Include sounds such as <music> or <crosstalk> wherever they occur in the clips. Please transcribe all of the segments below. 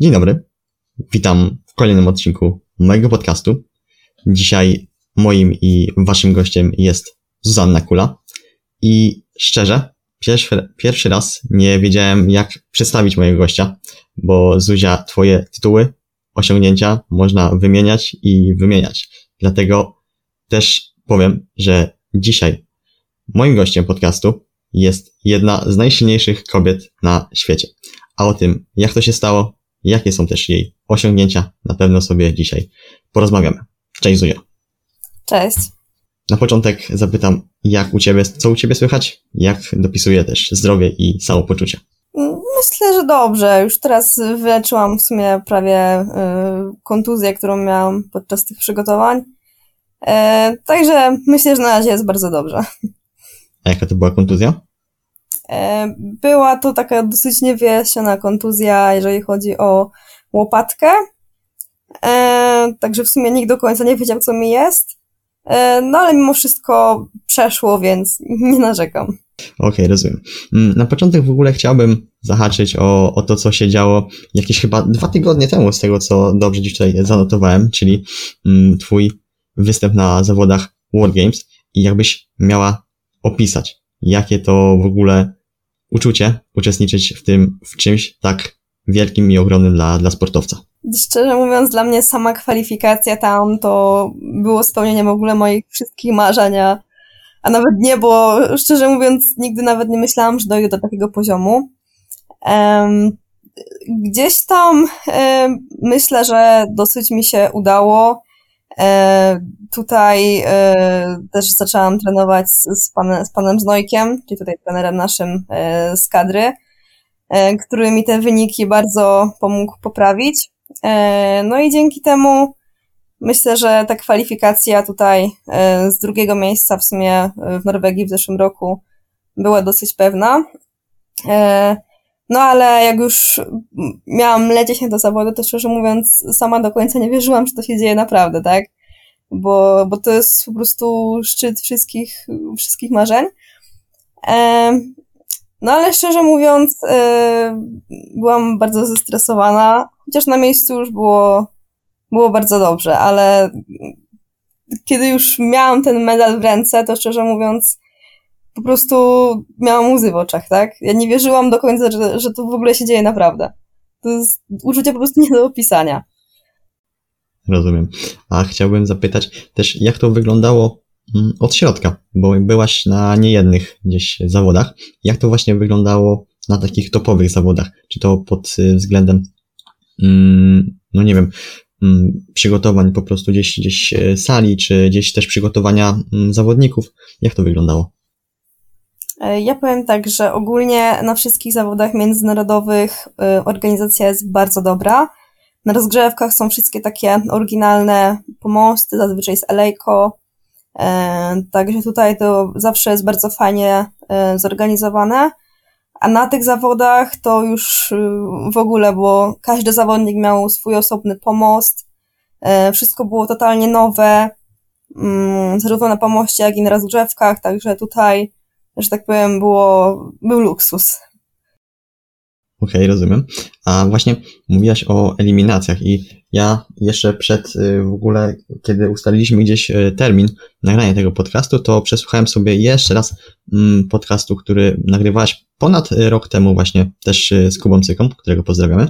Dzień dobry. Witam w kolejnym odcinku mojego podcastu. Dzisiaj moim i waszym gościem jest Zuzanna Kula. I szczerze, pierwszy, pierwszy raz nie wiedziałem, jak przedstawić mojego gościa, bo Zuzia, twoje tytuły, osiągnięcia można wymieniać i wymieniać. Dlatego też powiem, że dzisiaj moim gościem podcastu jest jedna z najsilniejszych kobiet na świecie. A o tym, jak to się stało, jakie są też jej osiągnięcia, na pewno sobie dzisiaj porozmawiamy. Cześć Zuzia. Cześć. Na początek zapytam, jak u Ciebie, co u Ciebie słychać? Jak dopisuje też zdrowie i samopoczucie? Myślę, że dobrze. Już teraz wyleczyłam w sumie prawie y, kontuzję, którą miałam podczas tych przygotowań. E, także myślę, że na razie jest bardzo dobrze. A jaka to była kontuzja? E, była to taka dosyć niewyjaśniona kontuzja, jeżeli chodzi o łopatkę. E, także w sumie nikt do końca nie wiedział, co mi jest. E, no ale mimo wszystko przeszło, więc <laughs> nie narzekam. Okej, okay, rozumiem. Mm, na początek w ogóle chciałbym zahaczyć o, o to, co się działo jakieś chyba dwa tygodnie temu, z tego co dobrze dziś tutaj zanotowałem, czyli mm, twój występ na zawodach World Games i jakbyś miała opisać, jakie to w ogóle uczucie uczestniczyć w tym, w czymś tak wielkim i ogromnym dla, dla sportowca. Szczerze mówiąc, dla mnie sama kwalifikacja tam to było spełnienie w ogóle moich wszystkich marzeń, a nawet nie, bo szczerze mówiąc, nigdy nawet nie myślałam, że dojdę do takiego poziomu. Um, gdzieś tam um, myślę, że dosyć mi się udało. E, tutaj e, też zaczęłam trenować z, panem, z panem Znojkiem, czyli tutaj trenerem naszym e, z kadry, który mi te wyniki bardzo pomógł poprawić. No i dzięki temu myślę, że ta kwalifikacja tutaj z drugiego miejsca w sumie w Norwegii w zeszłym roku była dosyć pewna. No ale jak już miałam lecieć na do zawodu, to szczerze mówiąc sama do końca nie wierzyłam, że to się dzieje naprawdę, tak? Bo, bo to jest po prostu szczyt wszystkich, wszystkich marzeń. No ale szczerze mówiąc, byłam bardzo zestresowana, chociaż na miejscu już było, było bardzo dobrze, ale kiedy już miałam ten medal w ręce, to szczerze mówiąc, po prostu miałam łzy w oczach, tak? Ja nie wierzyłam do końca, że, że to w ogóle się dzieje naprawdę. To jest uczucie po prostu nie do opisania. Rozumiem. A chciałbym zapytać też, jak to wyglądało mm, od środka, bo byłaś na niejednych gdzieś zawodach. Jak to właśnie wyglądało na takich topowych zawodach? Czy to pod y, względem, mm, no nie wiem, mm, przygotowań po prostu gdzieś, gdzieś y, sali, czy gdzieś też przygotowania zawodników? Jak to wyglądało? E, ja powiem tak, że ogólnie na wszystkich zawodach międzynarodowych e, organizacja jest bardzo dobra. Na rozgrzewkach są wszystkie takie oryginalne pomosty, zazwyczaj z Elejko. E, także tutaj to zawsze jest bardzo fajnie zorganizowane. A na tych zawodach to już w ogóle, bo każdy zawodnik miał swój osobny pomost. Wszystko było totalnie nowe, mm, zarówno na pomoście, jak i na rozgrzewkach, także tutaj że tak powiem, było, był luksus. Okej, okay, rozumiem. A właśnie mówiłaś o eliminacjach i ja jeszcze przed y, w ogóle, kiedy ustaliliśmy gdzieś y, termin nagrania tego podcastu, to przesłuchałem sobie jeszcze raz mm, podcastu, który nagrywałaś ponad rok temu właśnie też y, z Kubą Cyką, którego pozdrawiamy.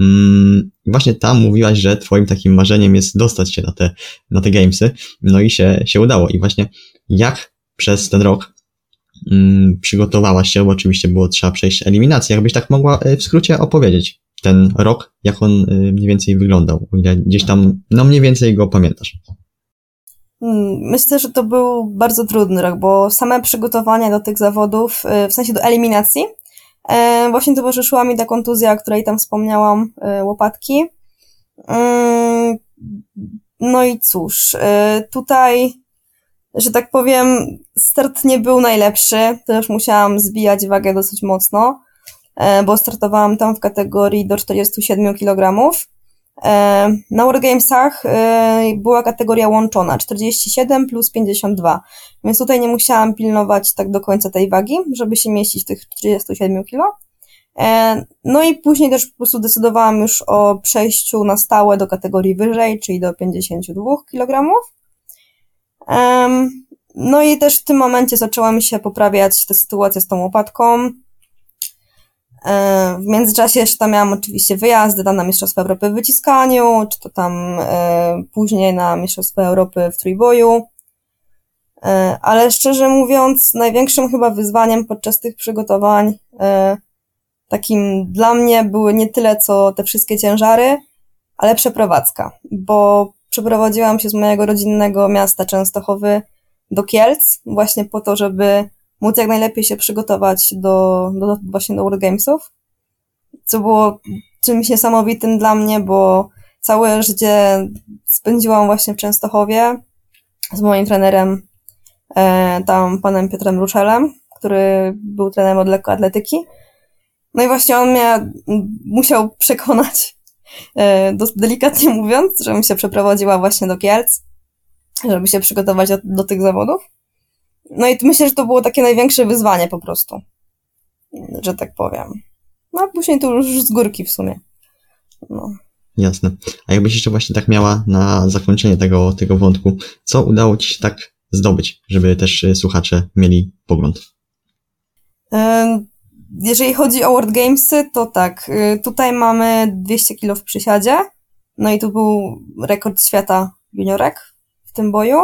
Mm, właśnie tam mówiłaś, że twoim takim marzeniem jest dostać się na te, na te gamesy, no i się, się udało. I właśnie jak przez ten rok przygotowałaś się, bo oczywiście było trzeba przejść eliminację. Jakbyś tak mogła e, w skrócie opowiedzieć ten rok, jak on e, mniej więcej wyglądał, ile gdzieś tam, no mniej więcej go pamiętasz. Hmm, myślę, że to był bardzo trudny rok, bo same przygotowania do tych zawodów, e, w sensie do eliminacji, właśnie towarzyszyła mi ta kontuzja, o której tam wspomniałam, łopatki. Mm, no i cóż, tutaj że tak powiem, start nie był najlepszy, też musiałam zbijać wagę dosyć mocno, e, bo startowałam tam w kategorii do 47 kg. E, na Wargamesach e, była kategoria łączona 47 plus 52, więc tutaj nie musiałam pilnować tak do końca tej wagi, żeby się mieścić tych 47 kg. No i później też po prostu decydowałam już o przejściu na stałe do kategorii wyżej, czyli do 52 kg. No i też w tym momencie zaczęła mi się poprawiać ta sytuacja z tą łopatką. W międzyczasie jeszcze tam miałam oczywiście wyjazdy tam na Mistrzostwa Europy w wyciskaniu, czy to tam później na Mistrzostwa Europy w trójboju. Ale szczerze mówiąc, największym chyba wyzwaniem podczas tych przygotowań takim dla mnie były nie tyle co te wszystkie ciężary, ale przeprowadzka, bo przeprowadziłam się z mojego rodzinnego miasta Częstochowy do Kielc, właśnie po to, żeby móc jak najlepiej się przygotować do, do właśnie do World Gamesów, co było czymś niesamowitym dla mnie, bo całe życie spędziłam właśnie w Częstochowie z moim trenerem, e, tam panem Piotrem Ruszelem, który był trenerem od lekkoatletyki. No i właśnie on mnie musiał przekonać, delikatnie mówiąc, żebym się przeprowadziła właśnie do Kielc, żeby się przygotować do, do tych zawodów. No i myślę, że to było takie największe wyzwanie po prostu, że tak powiem. No a później to już z górki w sumie. No. Jasne. A jakbyś jeszcze właśnie tak miała na zakończenie tego, tego wątku, co udało Ci się tak zdobyć, żeby też e, słuchacze mieli pogląd? Jeżeli chodzi o World Gamesy, to tak, y, tutaj mamy 200 kg w przysiadzie, no i tu był rekord świata juniorek w tym boju.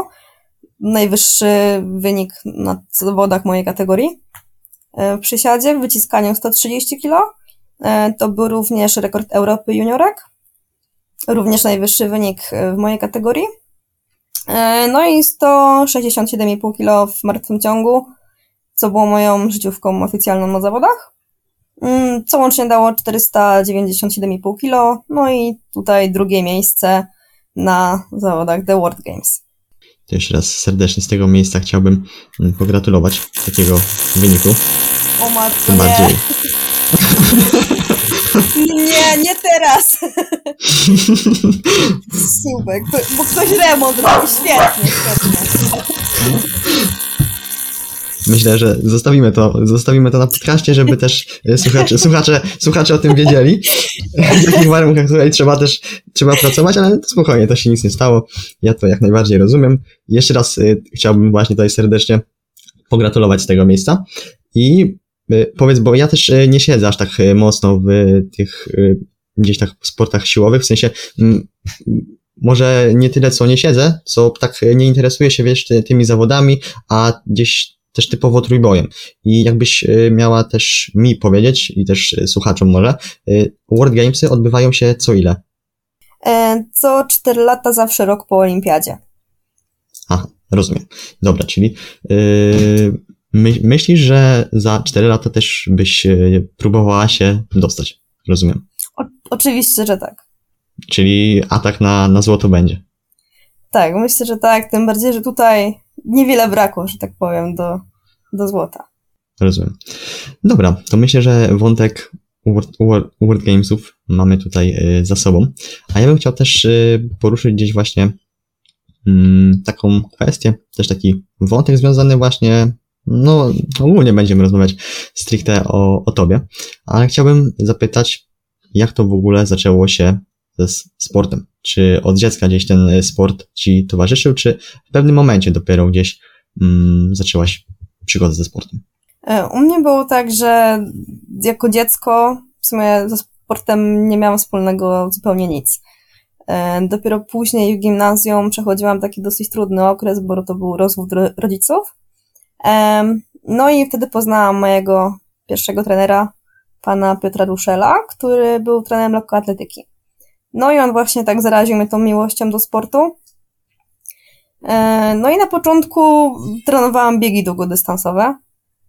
Najwyższy wynik na zawodach mojej kategorii. Y, w przysiadzie, w wyciskaniu 130 kg. Y, to był również rekord Europy juniorek. Również najwyższy wynik w mojej kategorii. No i 167,5 kg w martwym ciągu co było moją życiówką oficjalną na zawodach. Mm, co łącznie dało 497,5 kg. No i tutaj drugie miejsce na zawodach The World Games. To jeszcze raz serdecznie z tego miejsca chciałbym mm, pogratulować takiego wyniku. O matko, bardziej. <laughs> Nie, nie teraz. <laughs> Super, bo ktoś remont robi świetnie, świetnie. <laughs> Myślę, że zostawimy to, zostawimy to na podcaście, żeby też e, słuchacze, słuchacze, słuchacze o tym wiedzieli, w jakich warunkach tutaj trzeba też, trzeba pracować, ale spokojnie, to się nic nie stało. Ja to jak najbardziej rozumiem. Jeszcze raz y, chciałbym właśnie tutaj serdecznie pogratulować z tego miejsca i y, powiedz, bo ja też nie siedzę aż tak mocno w tych gdzieś tak sportach siłowych, w sensie może nie tyle co nie siedzę, co tak nie interesuję się wiesz tymi zawodami, a gdzieś też typowo trójbojem. I jakbyś e, miała też mi powiedzieć, i też e, słuchaczom może, e, World Gamesy odbywają się co ile? Co 4 lata, zawsze rok po olimpiadzie. Aha, rozumiem. Dobra, czyli yy, my, myślisz, że za 4 lata też byś próbowała się dostać? Rozumiem. O, oczywiście, że tak. Czyli atak na, na złoto będzie. Tak, myślę, że tak. Tym bardziej, że tutaj niewiele brakło, że tak powiem, do, do złota. Rozumiem. Dobra, to myślę, że wątek World, World, World Gamesów mamy tutaj y, za sobą. A ja bym chciał też y, poruszyć gdzieś właśnie mm, taką kwestię, też taki wątek związany właśnie, no ogólnie będziemy rozmawiać stricte o, o tobie, ale chciałbym zapytać, jak to w ogóle zaczęło się ze sportem? Czy od dziecka gdzieś ten e, sport ci towarzyszył, czy w pewnym momencie dopiero gdzieś mm, zaczęłaś przygodę ze sportem? E, u mnie było tak, że jako dziecko w sumie ze sportem nie miałam wspólnego zupełnie nic. E, dopiero później w gimnazjum przechodziłam taki dosyć trudny okres, bo to był rozwód rodziców. No i wtedy poznałam mojego pierwszego trenera, pana Piotra Ruszela, który był trenerem lekkoatletyki. No i on właśnie tak zaraził mnie tą miłością do sportu. E, no i na początku trenowałam biegi długodystansowe.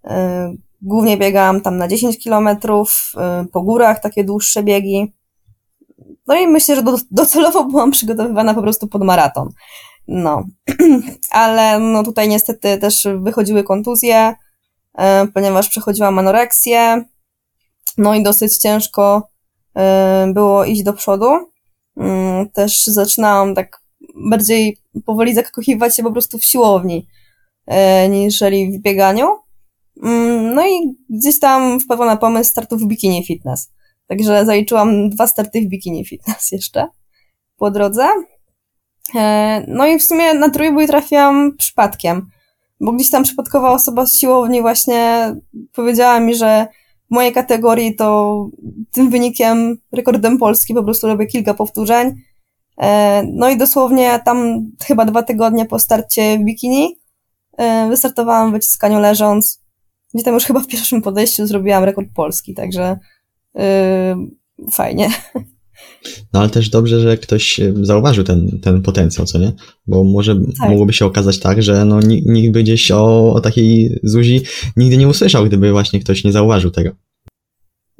E, głównie biegałam tam na 10 kilometrów, e, po górach takie dłuższe biegi. No i myślę, że docelowo <laughs> byłam przygotowywana po prostu pod maraton. No, <clears throat> ale no tutaj niestety też wychodziły kontuzje, ponieważ przechodziłam anoreksję. No i dosyć ciężko było iść do przodu. Mm, też zaczynałam tak bardziej powoli zakochiwać się po prostu w siłowni, e, niżeli w bieganiu. Mm, no i gdzieś tam wpadła na pomysł startu w bikini fitness. Także zaliczyłam dwa starty w bikini fitness <laughs> jeszcze po drodze. E, no i w sumie na trójbój trafiłam przypadkiem, bo gdzieś tam przypadkowa osoba z siłowni właśnie powiedziała mi, że mojej kategorii to tym wynikiem, rekordem Polski po prostu robię kilka powtórzeń. E, no i dosłownie tam chyba dwa tygodnie po starcie bikini e, wystartowałam w wyciskaniu leżąc, gdzie tam już chyba w pierwszym podejściu zrobiłam rekord Polski, także yy, fajnie. <laughs> No ale też dobrze, że ktoś zauważył ten, ten potencjał, co nie? Bo może tak. mogłoby się okazać tak, że no, nikt by gdzieś o, o takiej Zuzi nigdy nie usłyszał, gdyby właśnie ktoś nie zauważył tego.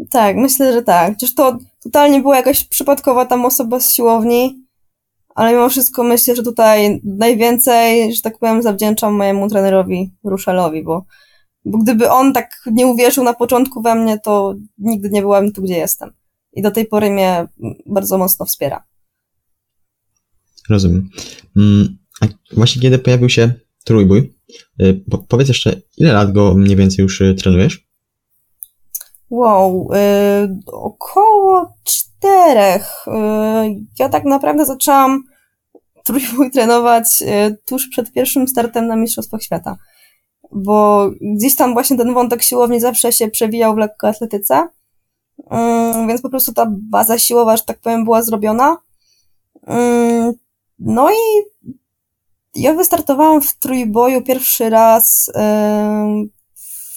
Tak, myślę, że tak. Chociaż to totalnie była jakaś przypadkowa tam osoba z siłowni, ale mimo wszystko myślę, że tutaj najwięcej, że tak powiem, zawdzięczam mojemu trenerowi Ruszelowi, bo, bo gdyby on tak nie uwierzył na początku we mnie, to nigdy nie byłabym tu, gdzie jestem i do tej pory mnie bardzo mocno wspiera. Rozumiem. Mm, a właśnie kiedy pojawił się trójbój, y, powiedz jeszcze, ile lat go mniej więcej już y, trenujesz? Wow, yy, około czterech. Ja tak naprawdę zaczęłam trójbój trenować tuż przed pierwszym startem na Mistrzostwach Świata. Bo gdzieś tam właśnie ten wątek siłowni zawsze się przewijał w lekkoatletyce. Mm, więc po prostu ta baza siłowa, że tak powiem, była zrobiona. Mm, no i ja wystartowałam w trójboju pierwszy raz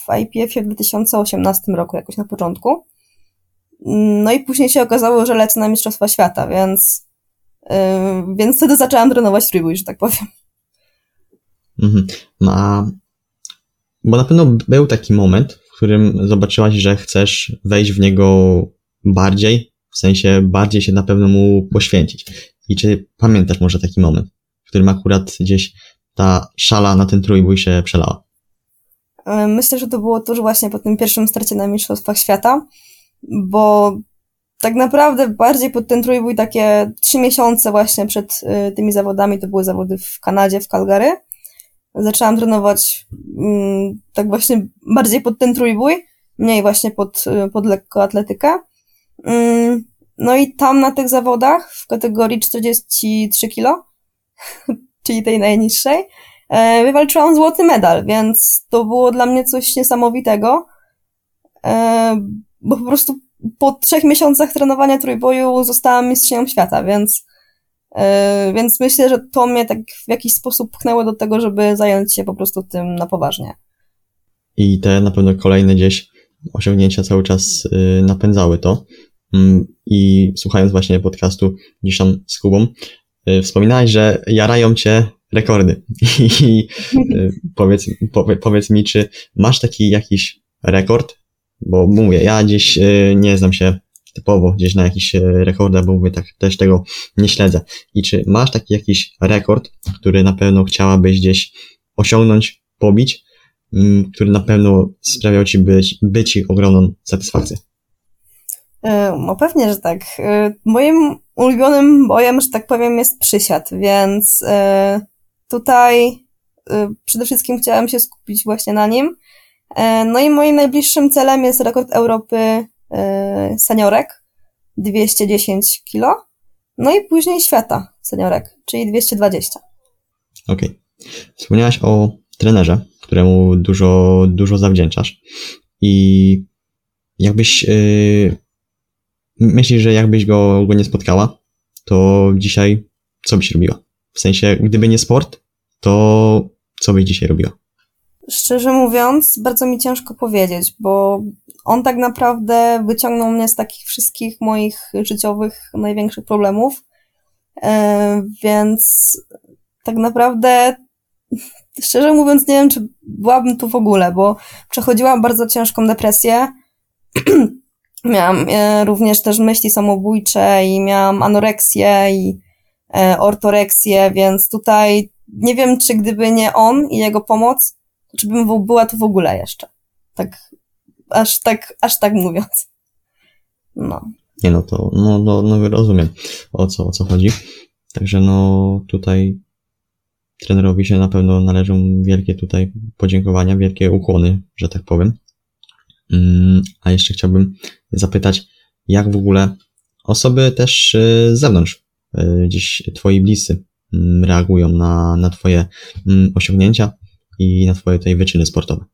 w IPF-ie w 2018 roku, jakoś na początku. Mm, no i później się okazało, że lecę na Mistrzostwa Świata, więc, więc wtedy zaczęłam trenować trójbój, że tak powiem. Mhm. A, bo na pewno był taki moment, w którym zobaczyłaś, że chcesz wejść w niego bardziej, w sensie bardziej się na pewno mu poświęcić. I czy pamiętasz może taki moment, w którym akurat gdzieś ta szala na ten trójbój się przelała? E, myślę, że to było tuż właśnie po tym pierwszym starcie na Mistrzostwach Świata, bo tak naprawdę bardziej pod ten trójbój takie trzy miesiące właśnie przed e, tymi zawodami, to były zawody w Kanadzie, w Calgary, zaczęłam trenować mm, tak właśnie bardziej pod ten trójbój, mniej właśnie pod, y, pod lekkoatletykę. Mm, no i tam na tych zawodach w kategorii 43 kg, <laughs> czyli tej najniższej, e, wywalczyłam złoty medal, więc to było dla mnie coś niesamowitego, e, bo po prostu po trzech miesiącach trenowania trójboju zostałam mistrzynią świata, więc więc myślę, że to mnie tak w jakiś sposób pchnęło do tego, żeby zająć się po prostu tym na poważnie. I te na pewno kolejne gdzieś osiągnięcia cały czas y, napędzały to. Mm, I słuchając właśnie podcastu gdzieś tam z Kubą, y, wspominałeś, że jarają cię rekordy. <laughs> I powiedz, powiedz mi, czy masz taki jakiś rekord? Bo mówię, ja gdzieś nie znam się typowo gdzieś na jakiś e, rekordach, bo mówię tak, też tego nie śledzę. I czy masz taki jakiś rekord, który na pewno chciałabyś gdzieś osiągnąć, pobić, mm, który na pewno sprawiał ci być, być ogromną satysfakcję? E, no pewnie, że tak. E, moim ulubionym bojem, że tak powiem, jest przysiad, więc tutaj przede wszystkim chciałam się skupić właśnie na nim. No i moim najbliższym celem jest rekord Europy seniorek 210 kg, no i później świata seniorek, czyli 220. Okej. Okay. Wspomniałaś o trenerze, któremu dużo, dużo zawdzięczasz i jakbyś yy, myślisz, że jakbyś go, go nie spotkała, to dzisiaj co byś robiła? W sensie, gdyby nie sport, to co byś dzisiaj robiła? Szczerze mówiąc, bardzo mi ciężko powiedzieć, bo on tak naprawdę wyciągnął mnie z takich wszystkich moich życiowych największych problemów. E, więc tak naprawdę, szczerze mówiąc, nie wiem, czy byłabym tu w ogóle, bo przechodziłam bardzo ciężką depresję. <clears throat> miałam e, również też myśli samobójcze i miałam anoreksję i e, ortoreksję, więc tutaj nie wiem, czy gdyby nie on i jego pomoc, czy bym była tu w ogóle jeszcze. Tak, aż tak, aż tak mówiąc. No. Nie no, to, no, no, no rozumiem o co, o co chodzi. Także no tutaj trenerowi się na pewno należą wielkie tutaj podziękowania, wielkie ukłony, że tak powiem. Mm, a jeszcze chciałbym zapytać, jak w ogóle osoby też y, z zewnątrz, y, gdzieś twoi bliscy mm, reagują na, na twoje mm, osiągnięcia i na twoje tutaj wyczyny sportowe?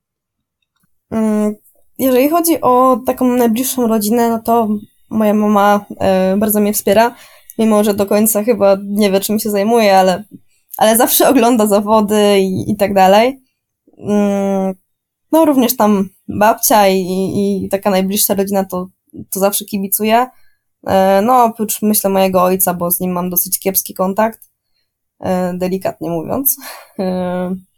Jeżeli chodzi o taką najbliższą rodzinę, no to moja mama e, bardzo mnie wspiera, mimo że do końca chyba nie wie, czym się zajmuje, ale, ale zawsze <laughs> ogląda zawody i, i tak dalej. Mm, no również tam babcia i, i taka najbliższa rodzina to, to zawsze kibicuje. E, no oprócz myślę mojego ojca, bo z nim mam dosyć kiepski kontakt, e, delikatnie mówiąc. <laughs>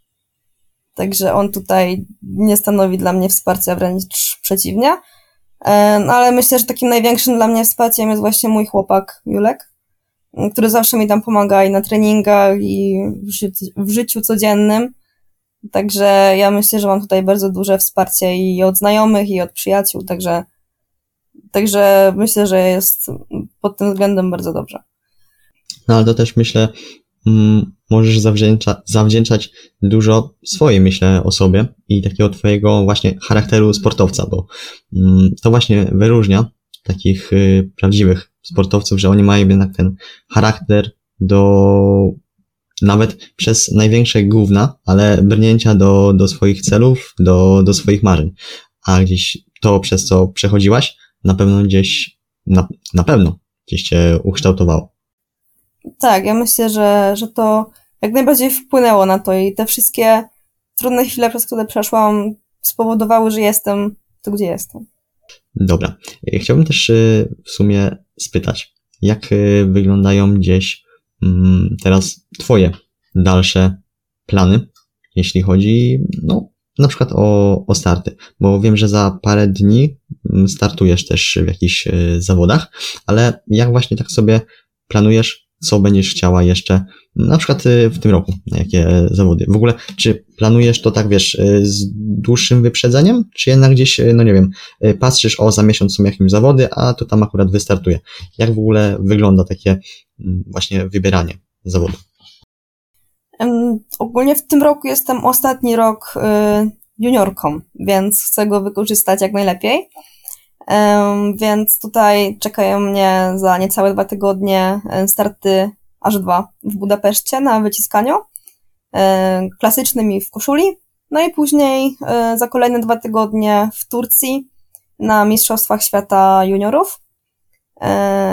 Także on tutaj nie stanowi dla mnie wsparcia, wręcz przeciwnie. E, no ale myślę, że takim największym dla mnie wsparciem jest właśnie mój chłopak Julek, który zawsze mi tam pomaga i na treningach, i w życiu, w życiu codziennym. Także ja myślę, że mam tutaj bardzo duże wsparcie i od znajomych, i od przyjaciół, także, także myślę, że jest pod tym względem bardzo dobrze. No ale to też myślę, możesz zawdzięcza, zawdzięczać dużo swojej, myślę, osobie i takiego twojego właśnie charakteru sportowca, bo mm, to właśnie wyróżnia takich y, prawdziwych sportowców, że oni mają jednak ten charakter do nawet przez największe gówna, ale brnięcia do, do swoich celów, do, do swoich marzeń. A gdzieś to, przez co przechodziłaś, na pewno gdzieś, na, na pewno gdzieś cię ukształtowało. Tak, ja myślę, że, że to jak najbardziej wpłynęło na to i te wszystkie trudne chwile, przez które przeszłam, spowodowały, że jestem tu, gdzie jestem. Dobra. Chciałbym też y, w sumie spytać, jak y, wyglądają gdzieś mm, teraz Twoje dalsze plany, jeśli chodzi, no, na przykład o, o starty, bo wiem, że za parę dni mm, startujesz też w jakichś zawodach, ale jak właśnie tak sobie planujesz co będziesz chciała jeszcze, na przykład y, w tym roku, jakie zawody. W ogóle, czy planujesz to tak, wiesz, y, z dłuższym wyprzedzeniem, czy jednak gdzieś, y, no nie wiem, patrzysz, o, za miesiąc są jakieś zawody, a to tam akurat wystartuje. Jak w ogóle wygląda takie mm, właśnie wybieranie zawodu? Um, ogólnie w tym roku jestem ostatni rok juniorką, więc chcę go wykorzystać jak najlepiej. Więc tutaj czekają mnie za niecałe dwa tygodnie starty aż dwa w Budapeszcie na wyciskaniu, e, klasycznym i w koszuli. No i później za kolejne dwa tygodnie w Turcji na Mistrzostwach Świata Juniorów.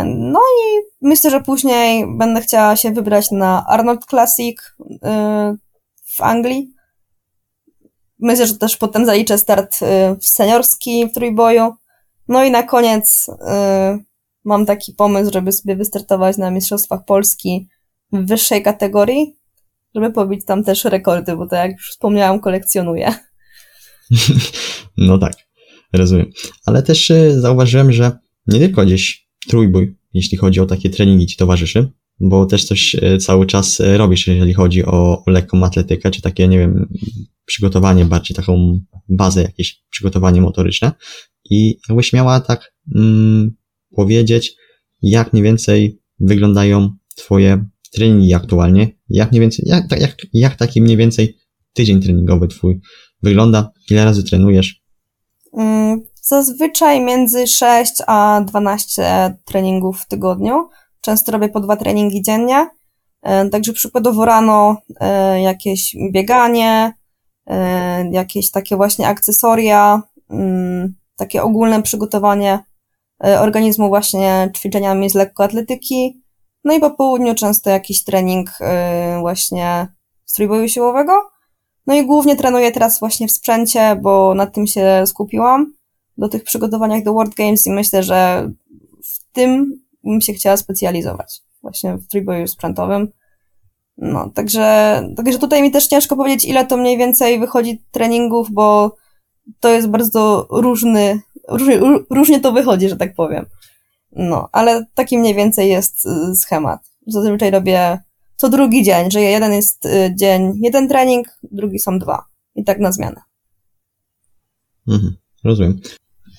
No i myślę, że później będę chciała się wybrać na Arnold Classic w Anglii. Myślę, że też potem zaliczę start w seniorski w trójboju. No i na koniec y, mam taki pomysł, żeby sobie wystartować na Mistrzostwach Polski w wyższej kategorii, żeby pobić tam też rekordy, bo to jak już wspomniałam, kolekcjonuję. <laughs> No tak, rozumiem. Ale też y, zauważyłem, że nie tylko gdzieś trójbój, jeśli chodzi o takie treningi ci towarzyszy, bo też coś y, cały czas y, robisz, jeżeli chodzi o, o lekką atletykę, czy takie, nie wiem, przygotowanie, bardziej taką bazę, jakieś przygotowanie motoryczne, i jakbyś miała tak mm, powiedzieć, jak mniej więcej wyglądają Twoje treningi aktualnie, jak mniej więcej, jak, jak, jak taki mniej więcej tydzień treningowy Twój wygląda, ile razy trenujesz? Mm, zazwyczaj między 6 a 12 treningów w tygodniu. Często robię po dwa treningi dziennie. E, także przykładowo rano e, jakieś bieganie, e, jakieś takie właśnie akcesoria, mm, takie ogólne przygotowanie e, organizmu właśnie ćwiczeniami z lekkoatletyki. No i po południu często jakiś trening e, właśnie z siłowego. No i głównie trenuję teraz właśnie w sprzęcie, bo nad tym się skupiłam do tych przygotowaniach do World Games i myślę, że w tym bym się chciała specjalizować. Właśnie w trójboju sprzętowym. No, także, także tutaj mi też ciężko powiedzieć, ile to mniej więcej wychodzi treningów, bo to jest bardzo różny, różnie, różnie to wychodzi, że tak powiem. No, ale taki mniej więcej jest y, schemat. Zazwyczaj robię co drugi dzień, że jeden jest y, dzień, jeden trening, drugi są dwa. I tak na zmianę. Mhm, rozumiem.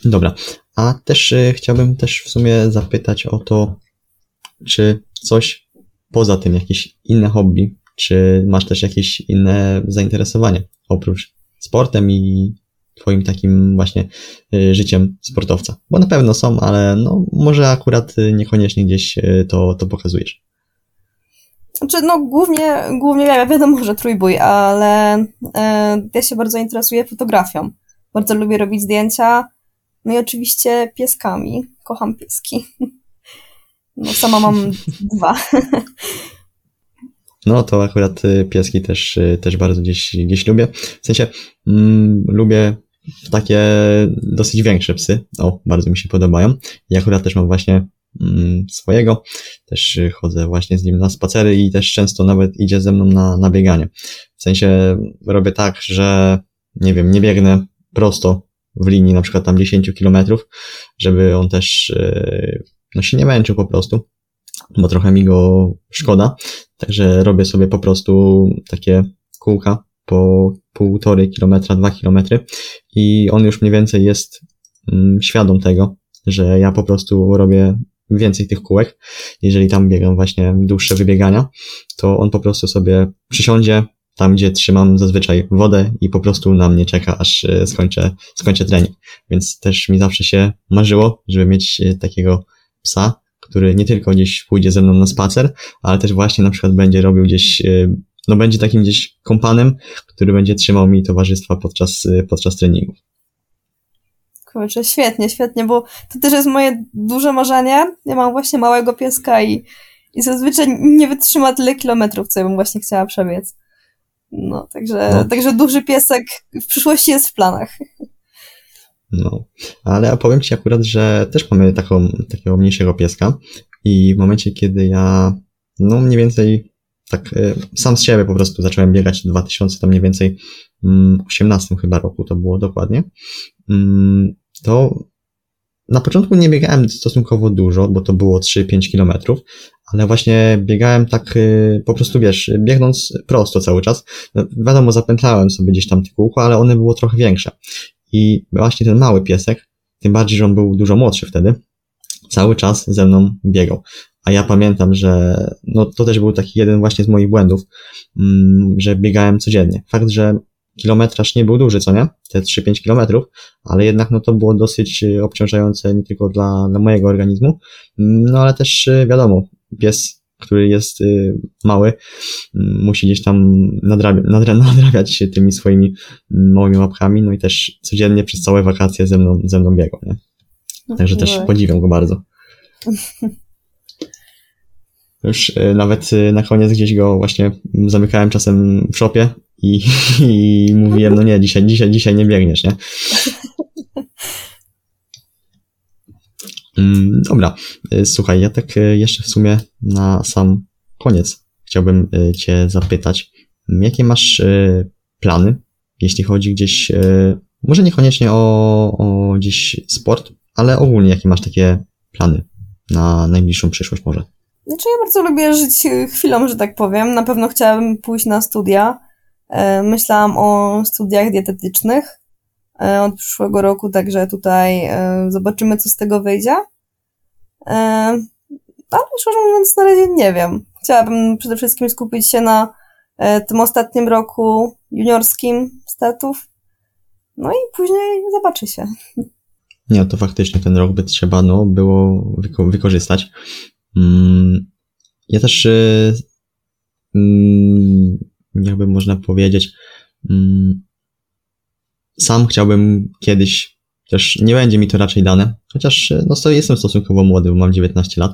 Dobra. A też y, chciałbym też w sumie zapytać o to, czy coś poza tym, jakieś inne hobby, czy masz też jakieś inne zainteresowanie oprócz sportem i twoim takim właśnie y, życiem sportowca? Bo na pewno są, ale no może akurat niekoniecznie gdzieś to, to pokazujesz. Znaczy, no głównie, głównie wiadomo, że trójbój, ale e, ja się bardzo interesuję fotografią. Bardzo lubię robić zdjęcia. No i oczywiście pieskami. Kocham pieski. <laughs> No sama mam dwa. <laughs> No to akurat y, pieski też, y, też bardzo gdzieś, gdzieś lubię. W sensie mm, lubię takie dosyć większe psy. O, bardzo mi się podobają. I akurat też mam właśnie mm, swojego. Też y, chodzę właśnie z nim na spacery i też często nawet idzie ze mną na, na bieganie. W sensie robię tak, że nie wiem, nie biegnę prosto w linii na przykład tam 10 kilometrów, żeby on też no się nie męczył po prostu, bo trochę mi go szkoda. Także robię sobie po prostu takie kółka po półtorej kilometra, dwa kilometry i on już mniej więcej jest mm, świadom tego, że ja po prostu robię więcej tych kółek. Jeżeli tam biegam właśnie dłuższe wybiegania, to on po prostu sobie przysiądzie tam, gdzie trzymam zazwyczaj wodę i po prostu na mnie czeka, aż e, skończę, skończę trening. Więc też mi zawsze się marzyło, żeby mieć e, takiego psa, który nie tylko gdzieś pójdzie ze mną na spacer, ale też właśnie na przykład będzie robił gdzieś, e, no będzie takim gdzieś kompanem, który będzie trzymał mi towarzystwa podczas, e, podczas treningów. Kurczę, świetnie, świetnie, bo to też jest moje duże marzenie. Ja mam właśnie małego pieska i, i zazwyczaj nie wytrzyma tyle kilometrów, co ja bym właśnie chciała przebiec. No, także, no. także duży piesek w przyszłości jest w planach. No, ale powiem Ci akurat, że też mamy taką, takiego mniejszego pieska i w momencie, kiedy ja, no mniej więcej tak y, sam z siebie po prostu zacząłem biegać w 2000, tam mniej więcej 18 mm, chyba roku to było dokładnie, mm, to na początku nie biegałem stosunkowo dużo, bo to było 3-5 kilometrów, ale właśnie biegałem tak y, po prostu, wiesz, biegnąc prosto cały czas. No, wiadomo, zapętlałem sobie gdzieś tam te kółko, ale one było trochę większe. I właśnie ten mały piesek, tym bardziej, że on był dużo młodszy wtedy, cały czas ze mną biegał. A ja pamiętam, że no to też był taki jeden właśnie z moich błędów, mm, że biegałem codziennie. Fakt, że kilometraż nie był duży, co nie? Te 3-5 kilometrów, ale jednak no to było dosyć obciążające nie tylko dla, dla mojego organizmu, mm, no ale też wiadomo, pies który jest y, mały, mm, musi gdzieś tam nadrabiać, <laughs> nadrabiać się tymi swoimi mm, małymi łapkami, no i też codziennie przez całe wakacje ze mną, ze mną biegał, nie? Także też podziwiam go bardzo. <laughs> Już y, nawet y, na koniec gdzieś go właśnie zamykałem czasem w szopie i, <laughs> i mówiłem, no nie, dzisiaj, dzisiaj, dzisiaj nie biegniesz, nie? Dobra, y, słuchaj, ja tak y, jeszcze w sumie na sam koniec chciałbym y, Cię zapytać, mm, jakie masz plany, jeśli chodzi gdzieś, może niekoniecznie o, o gdzieś sport, ale ogólnie jakie masz takie plany na najbliższą przyszłość może? Znaczy ja bardzo lubię żyć chwilą, że tak powiem. Na pewno chciałabym pójść na studia. E, myślałam o studiach dietetycznych e, od przyszłego roku, także tutaj e, zobaczymy, co z tego wyjdzie. E, ale szczerze mówiąc, na razie nie wiem. Chciałabym przede wszystkim skupić się na e, tym ostatnim roku juniorskim statów. No i później zobaczy się. Nie, to faktycznie ten rok by trzeba no, było wyko wykorzystać. Mm, ja też, mm, jakby można powiedzieć, mm, sam chciałbym kiedyś Chociaż nie będzie mi to raczej dane, chociaż no to jestem stosunkowo młody, bo mam 19 lat,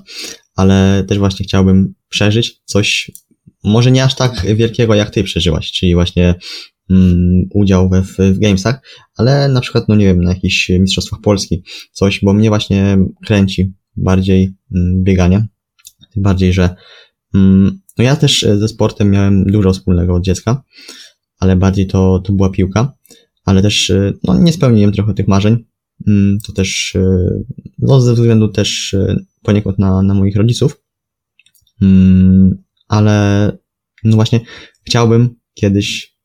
ale też właśnie chciałbym przeżyć coś, może nie aż tak wielkiego jak ty przeżyłaś, czyli właśnie mm, udział we, w, w gamesach, ale na przykład, no nie wiem, na jakichś mistrzostwach Polski, coś, bo mnie właśnie kręci bardziej mm, bieganie, tym bardziej, że mm, no ja też ze sportem miałem dużo wspólnego od dziecka, ale bardziej to, to była piłka ale też y, no, nie spełniłem trochę tych marzeń. Mm, to też y, no, ze względu też y, poniekąd na, na moich rodziców. Mm, ale no właśnie chciałbym kiedyś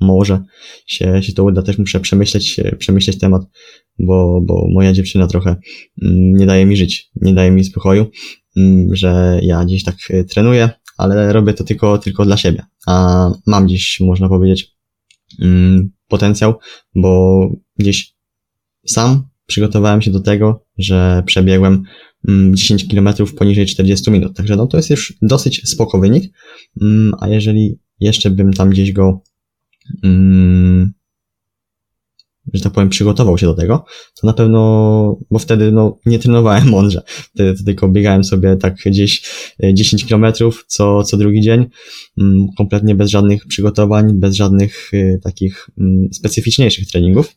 może się, się to uda, też muszę przemyśleć, przemyśleć temat, bo, bo moja dziewczyna trochę mm, nie daje mi żyć, nie daje mi spokoju, że ja gdzieś tak trenuję, ale robię to tylko, tylko dla siebie. A mam gdzieś, można powiedzieć, potencjał, bo gdzieś sam przygotowałem się do tego, że przebiegłem 10 mm, km poniżej 40 minut. Także no to jest już dosyć spoko wynik. Mm, a jeżeli jeszcze bym tam gdzieś go że tak powiem, przygotował się do tego, to na pewno, bo wtedy no, nie trenowałem mądrze. Wtedy tylko biegałem sobie tak gdzieś 10 e, kilometrów co, co drugi dzień, mm, kompletnie bez żadnych przygotowań, bez żadnych e, takich mm, specyficzniejszych treningów.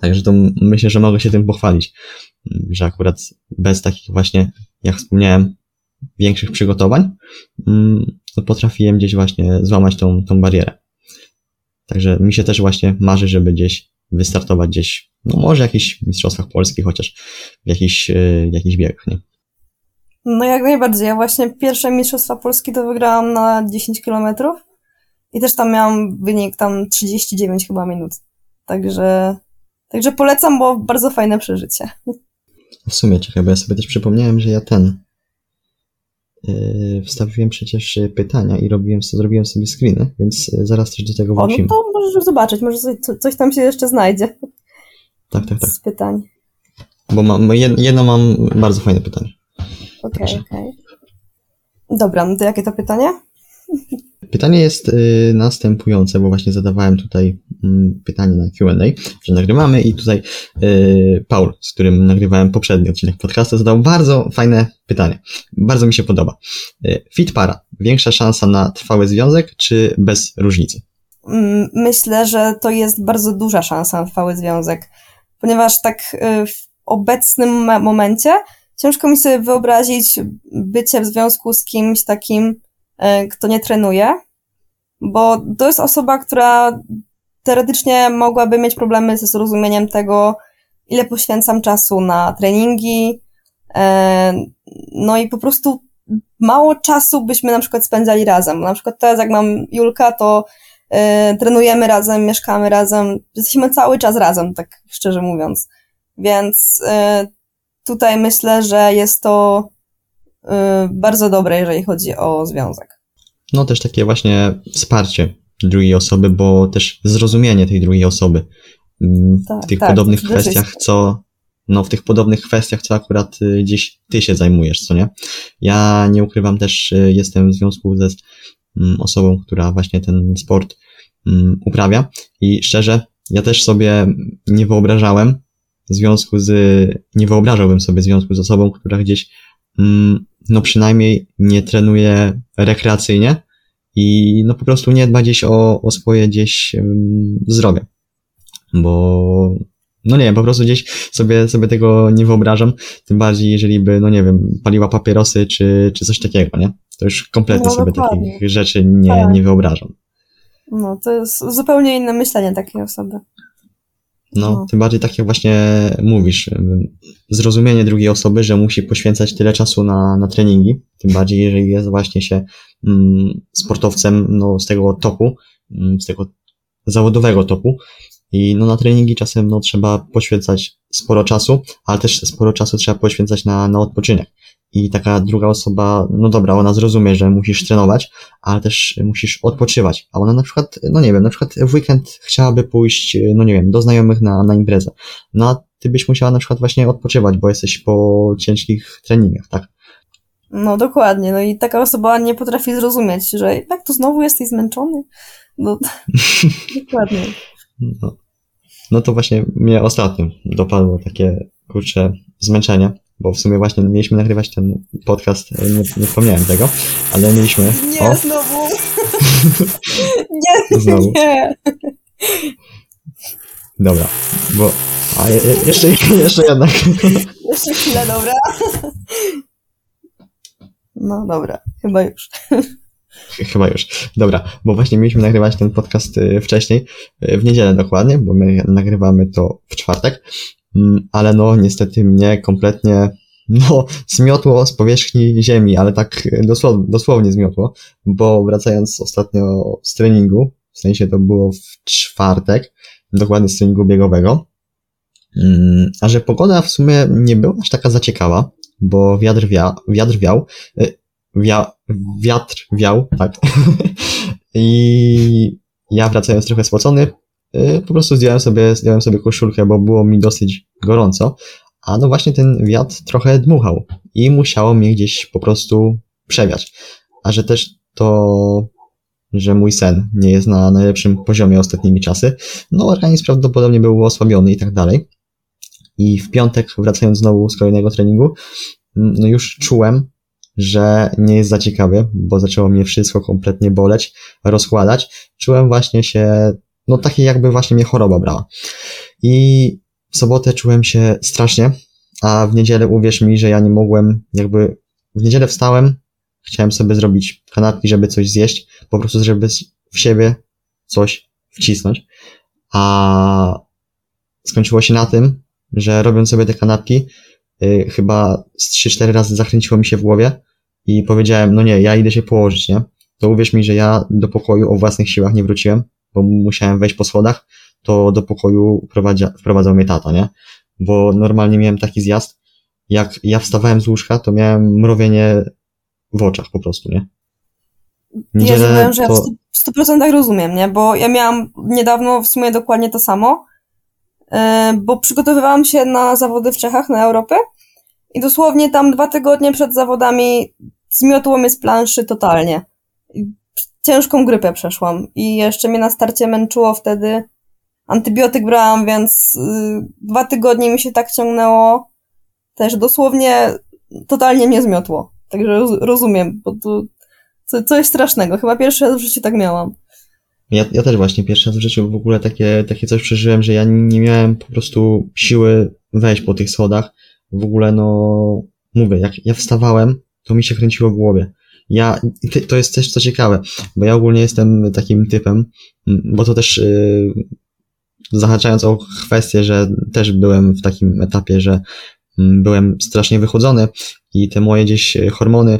Także to myślę, że mogę się tym pochwalić, mm, że akurat bez takich właśnie, jak wspomniałem, większych przygotowań, to potrafiłem gdzieś właśnie złamać tą, tą barierę. Także mi się też właśnie marzy, żeby gdzieś wystartować gdzieś, no może w jakichś mistrzostwach polskich, chociaż w jakichś, w jakichś biegach, nie? No jak najbardziej. Ja właśnie pierwsze mistrzostwa Polski to wygrałam na 10 kilometrów i też tam miałam wynik tam 39 chyba minut. Także, także polecam, bo bardzo fajne przeżycie. W sumie, czekaj, bo ja sobie też przypomniałem, że ja ten, wstawiłem przecież pytania i robiłem, zrobiłem sobie screeny, więc zaraz też do tego wrócimy. O, no to możesz zobaczyć, może coś, coś tam się jeszcze znajdzie. Tak, tak, tak. Z pytań. Bo mam, jedno mam bardzo fajne pytanie. Okej, okay, okej. Okay. Dobra, no to jakie to pytanie? Pytanie jest y, następujące, bo właśnie zadawałem tutaj y, pytanie na Q&A, że nagrywamy i tutaj y, Paul, z którym nagrywałem poprzedni odcinek podcastu, zadał bardzo fajne pytanie. Bardzo mi się podoba. Y, fit para, większa szansa na trwały związek, czy bez różnicy? Mm, myślę, że to jest bardzo duża szansa na trwały związek, ponieważ tak w obecnym momencie ciężko mi sobie wyobrazić bycie w związku z kimś takim, kto nie trenuje, bo to jest osoba, która teoretycznie mogłaby mieć problemy ze zrozumieniem tego, ile poświęcam czasu na treningi, e, no i po prostu mało czasu byśmy na przykład spędzali razem. Na przykład teraz jak mam Julka, to e, trenujemy razem, mieszkamy razem, jesteśmy cały czas razem, tak szczerze mówiąc. Więc tutaj myślę, że jest to bardzo dobre, jeżeli chodzi o związek. No też takie właśnie wsparcie drugiej osoby, bo też zrozumienie tej drugiej osoby mm, tak, w tych tak, podobnych kwestiach, co no w tych podobnych kwestiach, co akurat y, gdzieś ty się zajmujesz, co nie? Ja nie ukrywam też, y, jestem w związku ze mm, osobą, która właśnie ten sport mm, uprawia i szczerze, ja też sobie nie wyobrażałem w związku z, nie wyobrażałbym sobie związku z osobą, która gdzieś no przynajmniej nie trenuje rekreacyjnie i no po prostu nie dba gdzieś o, o swoje gdzieś zdrowie. Bo no nie wiem, po prostu gdzieś sobie, sobie tego nie wyobrażam, tym bardziej jeżeli by, no nie wiem, paliła papierosy czy, czy coś takiego, nie? To już kompletnie no, sobie dokładnie. takich rzeczy nie, tak. nie wyobrażam. No, to jest zupełnie inne myślenie takiej osoby. No, no, tym bardziej tak jak właśnie mówisz, zrozumienie drugiej osoby, że musi poświęcać tyle czasu na, na treningi, tym bardziej jeżeli jest właśnie się mm, sportowcem no, z tego topu, mm, z tego zawodowego topu. I no na treningi czasem no, trzeba poświęcać sporo czasu, ale też sporo czasu trzeba poświęcać na, na odpoczynek i taka druga osoba, no dobra, ona zrozumie, że musisz trenować, ale też musisz odpoczywać. A ona na przykład, no nie wiem, na przykład w weekend chciałaby pójść, no nie wiem, do znajomych na, na imprezę. No a ty byś musiała na przykład właśnie odpoczywać, bo jesteś po ciężkich treningach, tak? No dokładnie, no i taka osoba nie potrafi zrozumieć, że jak to znowu jesteś zmęczony? No, <laughs> dokładnie. No. no to właśnie mnie ostatnio dopadło takie, kurcze, zmęczenie bo w sumie właśnie mieliśmy nagrywać ten podcast, e, nie, nie wspomniałem tego, ale mieliśmy... Nie, o. znowu! <laughs> nie, znowu. nie! Dobra, bo... A je, jeszcze, <laughs> jeszcze jednak. jeszcze chwilę, dobra? No dobra, chyba już. Chyba już. Dobra, bo właśnie mieliśmy nagrywać ten podcast e, wcześniej, e, w niedzielę dokładnie, bo my nagrywamy to w czwartek. Mm, ale no niestety mnie kompletnie no, zmiotło z powierzchni ziemi, ale tak dosłownie, dosłownie zmiotło, bo wracając ostatnio z treningu, w sensie to było w czwartek, dokładnie z treningu biegowego, mm, a że pogoda w sumie nie była aż taka zaciekawa, bo wiatr, wia, wiatr wiał. Y, wia, wiatr wiał, tak. <laughs> I ja wracając trochę spocony, po prostu zdjąłem sobie, zdjąłem sobie koszulkę, bo było mi dosyć gorąco. A no właśnie ten wiatr trochę dmuchał i musiało mnie gdzieś po prostu przewiać. A że też to, że mój sen nie jest na najlepszym poziomie ostatnimi czasy, no organizm prawdopodobnie był osłabiony i tak dalej. I w piątek, wracając znowu z kolejnego treningu, no już czułem, że nie jest za ciekawie, bo zaczęło mnie wszystko kompletnie boleć, rozkładać. Czułem właśnie się, no takie jakby właśnie mnie choroba brała. I w sobotę czułem się strasznie, a w niedzielę uwierz mi, że ja nie mogłem, jakby w niedzielę wstałem, chciałem sobie zrobić kanapki, żeby coś zjeść, po prostu żeby w siebie coś wcisnąć, a skończyło się na tym, że robiąc sobie te kanapki, yy, chyba z 3-4 razy zakręciło mi się w głowie i powiedziałem, no nie, ja idę się położyć, nie? To uwierz mi, że ja do pokoju o własnych siłach nie wróciłem, bo musiałem wejść po schodach, to do pokoju wprowadzia, wprowadzał mnie tata, nie? Bo normalnie miałem taki zjazd, jak ja wstawałem z łóżka, to miałem mrowienie w oczach po prostu, nie? Niedzielę ja że to... ja w 100% rozumiem, nie? Bo ja miałam niedawno w sumie dokładnie to samo, yy, bo przygotowywałam się na zawody w Czechach, na Europę i dosłownie tam dwa tygodnie przed zawodami zmiotło mnie z planszy totalnie. Ciężką grypę przeszłam i jeszcze mnie na starcie męczyło wtedy. Antybiotyk brałam, więc yy, dwa tygodnie mi się tak ciągnęło. Też dosłownie totalnie mnie zmiotło. Także roz, rozumiem, bo to co, coś strasznego. Chyba pierwszy raz w życiu tak miałam. Ja, ja też właśnie pierwszy raz w życiu w ogóle takie, takie coś przeżyłem, że ja nie miałem po prostu siły wejść po tych schodach. W ogóle no, mówię, jak ja wstawałem, to mi się kręciło w głowie. Ja, to jest też co ciekawe, bo ja ogólnie jestem takim typem, bo to też yy, zahaczając o kwestię, że też byłem w takim etapie, że byłem strasznie wychodzony i te moje gdzieś hormony,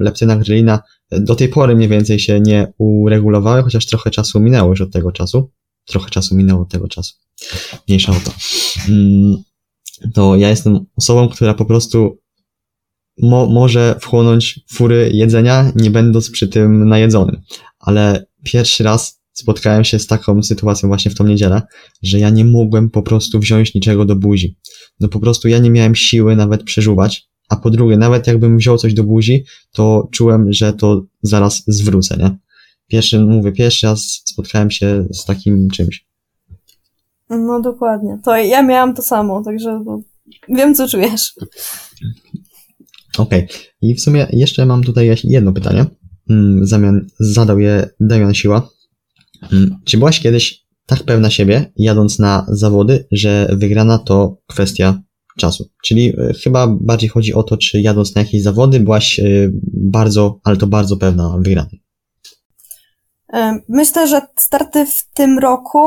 leptyna, grelina, do tej pory mniej więcej się nie uregulowały, chociaż trochę czasu minęło już od tego czasu. Trochę czasu minęło od tego czasu. Mniejsza o to. To ja jestem osobą, która po prostu mo może wchłonąć fury jedzenia, nie będąc przy tym najedzonym. Ale pierwszy raz spotkałem się z taką sytuacją właśnie w tą niedzielę, że ja nie mogłem po prostu wziąć niczego do buzi. No po prostu ja nie miałem siły nawet przeżuwać, a po drugie, nawet jakbym wziął coś do buzi, to czułem, że to zaraz zwrócę, nie? Pierwszy, mówię, pierwszy raz spotkałem się z takim czymś. No dokładnie. To ja miałam to samo, także wiem, co czujesz. Okej. Okay. I w sumie jeszcze mam tutaj jedno pytanie. Mm, zamian zadał je Damian Siła. Mm, czy byłaś kiedyś tak pewna siebie, jadąc na zawody, że wygrana to kwestia czasu? Czyli e, chyba bardziej chodzi o to, czy jadąc na jakieś zawody byłaś e, bardzo, ale to bardzo pewna wygranej. E, myślę, że starty w tym roku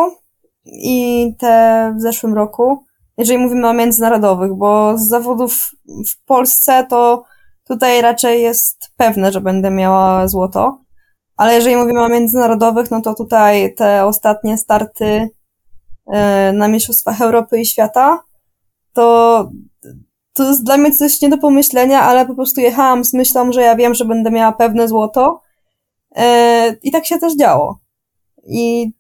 i te w zeszłym roku, jeżeli mówimy o międzynarodowych, bo z zawodów w Polsce to tutaj raczej jest pewne, że będę miała złoto. Ale jeżeli mówimy o międzynarodowych, no to tutaj te ostatnie starty e, na Mistrzostwach Europy i Świata, to to jest dla mnie coś nie do pomyślenia, ale po prostu jechałam z myślą, że ja wiem, że będę miała pewne złoto. E, I tak się też działo. I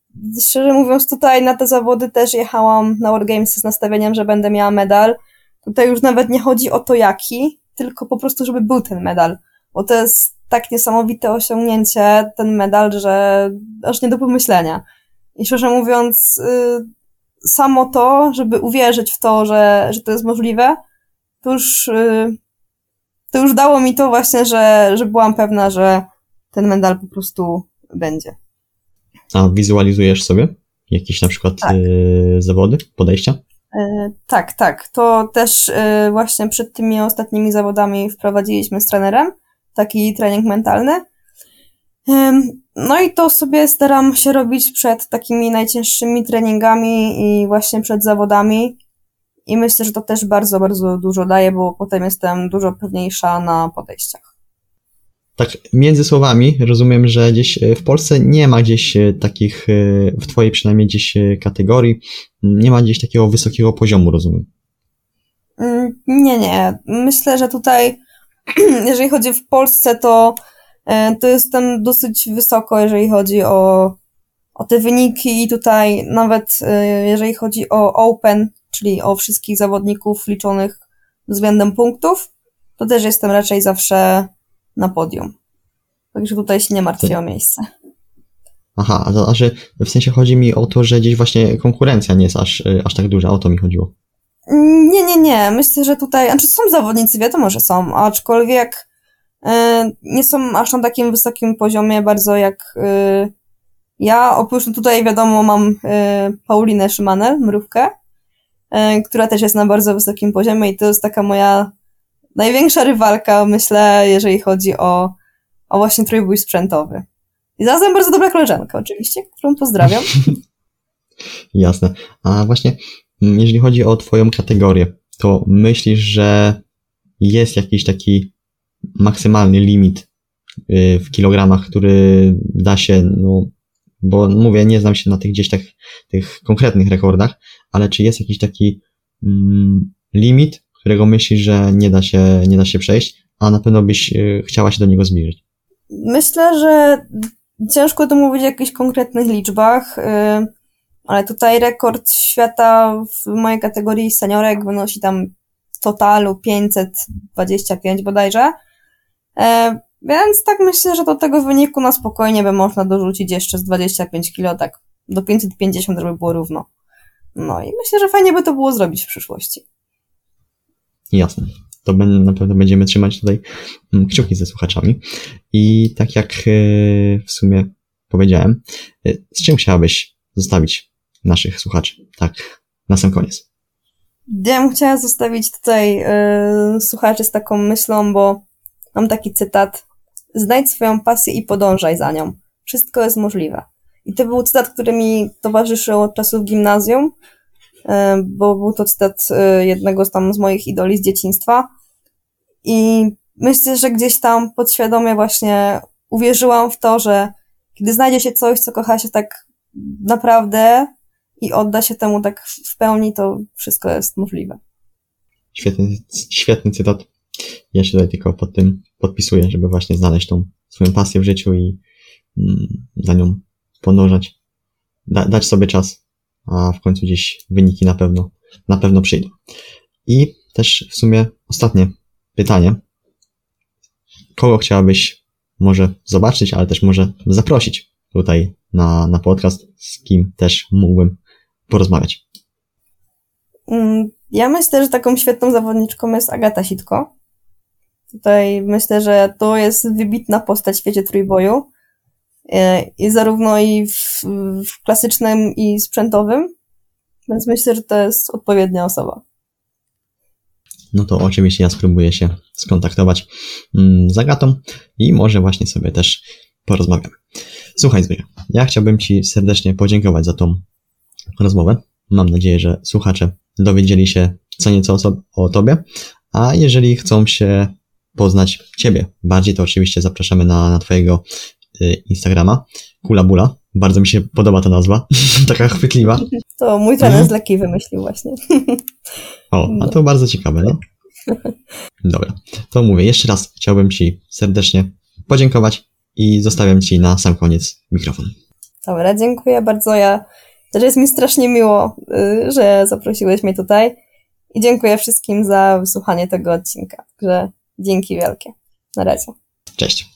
szczerze mówiąc, tutaj na te zawody też jechałam na World Games z nastawieniem, że będę miała medal. Tutaj już nawet nie chodzi o to jaki, tylko po prostu, żeby był ten medal. Bo to jest tak niesamowite osiągnięcie, ten medal, że aż nie do pomyślenia. I szczerze mówiąc, y, samo to, żeby uwierzyć w to, że, że to jest możliwe, to już, y, to już dało mi to właśnie, że, że byłam pewna, że ten medal po prostu będzie. A wizualizujesz sobie jakieś na przykład tak. y, zawody, podejścia? Y, tak, tak. To też y, właśnie przed tymi ostatnimi zawodami wprowadziliśmy z trenerem taki trening mentalny. No i to sobie staram się robić przed takimi najcięższymi treningami i właśnie przed zawodami. I myślę, że to też bardzo, bardzo dużo daje, bo potem jestem dużo pewniejsza na podejściach. Tak, między słowami rozumiem, że gdzieś e, w Polsce nie ma gdzieś e, takich, e, w Twojej przynajmniej gdzieś kategorii, nie ma gdzieś takiego wysokiego poziomu, rozumiem. Mm, nie, nie. Myślę, że tutaj <clears throat> jeżeli chodzi w Polsce, to, to jestem dosyć wysoko, jeżeli chodzi o, o te wyniki i tutaj nawet jeżeli chodzi o Open, czyli o wszystkich zawodników liczonych względem punktów, to też jestem raczej zawsze na podium. Także tutaj się nie martwię o miejsce. Aha, a to, że w sensie chodzi mi o to, że gdzieś właśnie konkurencja nie jest aż, aż tak duża, o to mi chodziło. Nie, nie, nie. Myślę, że tutaj, znaczy są zawodnicy, wiadomo, że są, aczkolwiek e, nie są aż na takim wysokim poziomie bardzo jak e, ja. Oprócz tutaj, wiadomo, mam e, Paulinę Szymanel, mrówkę, która też jest na bardzo wysokim poziomie i to jest taka moja największa rywalka, myślę, jeżeli chodzi o, o właśnie trójbój sprzętowy. I zarazem bardzo dobra koleżanka, oczywiście, którą pozdrawiam. <laughs> Jasne. A właśnie, mm, jeżeli chodzi o Twoją kategorię, to myślisz, że jest jakiś taki maksymalny limit y, w kilogramach, który da się, no, bo mówię, nie znam się na tych gdzieś tak, tych konkretnych rekordach, ale czy jest jakiś taki mm, limit, którego myślisz, że nie da się, nie da się przejść, a na pewno byś y, chciała się do niego zbliżyć? Myślę, że ciężko to mówić o jakichś konkretnych liczbach, y, ale tutaj rekord świata w mojej kategorii seniorek wynosi tam totalu 525 bodajże. E, więc tak myślę, że do tego wyniku na spokojnie by można dorzucić jeszcze z 25 kilo, tak do 550, żeby było równo. No i myślę, że fajnie by to było zrobić w przyszłości. Jasne. To na pewno będziemy trzymać tutaj mm, kciuki ze słuchaczami. I tak jak e, w sumie powiedziałem, e, z czym chciałabyś zostawić naszych słuchaczy? Tak, na sam koniec. Ja bym chciała zostawić tutaj yy, słuchaczy z taką myślą, bo mam taki cytat. Znajdź swoją pasję i podążaj za nią. Wszystko jest możliwe. I to był cytat, który mi towarzyszył od czasów gimnazjum, bo był to cytat yy, jednego z tam z moich idoli z dzieciństwa. I myślę, że gdzieś tam podświadomie właśnie uwierzyłam w to, że kiedy znajdzie się coś, co kocha się tak naprawdę i odda się temu tak w pełni, to wszystko jest możliwe. Świetny, świetny cytat. Ja się tutaj tylko pod tym podpisuję, żeby właśnie znaleźć tą swoją pasję w życiu i mm, za nią podążać. Da, dać sobie czas, a w końcu gdzieś wyniki na pewno, na pewno przyjdą. I też w sumie ostatnie pytanie. Kogo chciałabyś może zobaczyć, ale też może zaprosić tutaj na, na podcast, z kim też mógłbym porozmawiać? Mm, ja myślę, że taką świetną zawodniczką jest Agata Sitko. Tutaj myślę, że to jest wybitna postać w świecie trójboju. E, I zarówno i w, w klasycznym, i sprzętowym. Więc myślę, że to jest odpowiednia osoba no to oczywiście ja spróbuję się skontaktować mm, z Agatą i może właśnie sobie też porozmawiamy. Słuchaj, Zbyszek, ja chciałbym Ci serdecznie podziękować za tą rozmowę. Mam nadzieję, że słuchacze dowiedzieli się co nieco o, o Tobie, a jeżeli chcą się poznać Ciebie bardziej, to oczywiście zapraszamy na, na Twojego Instagrama, Kula Bula. Bardzo mi się podoba ta nazwa, <laughs> taka chwytliwa. To mój trener z lekki wymyślił właśnie. O, a to bardzo ciekawe, no. Dobra, to mówię, jeszcze raz chciałbym Ci serdecznie podziękować i zostawiam Ci na sam koniec mikrofon. Dobra, dziękuję bardzo. Ja też jest mi strasznie miło, y, że zaprosiłeś mnie tutaj i dziękuję wszystkim za wysłuchanie tego odcinka. Także dzięki wielkie. Na razie. Cześć.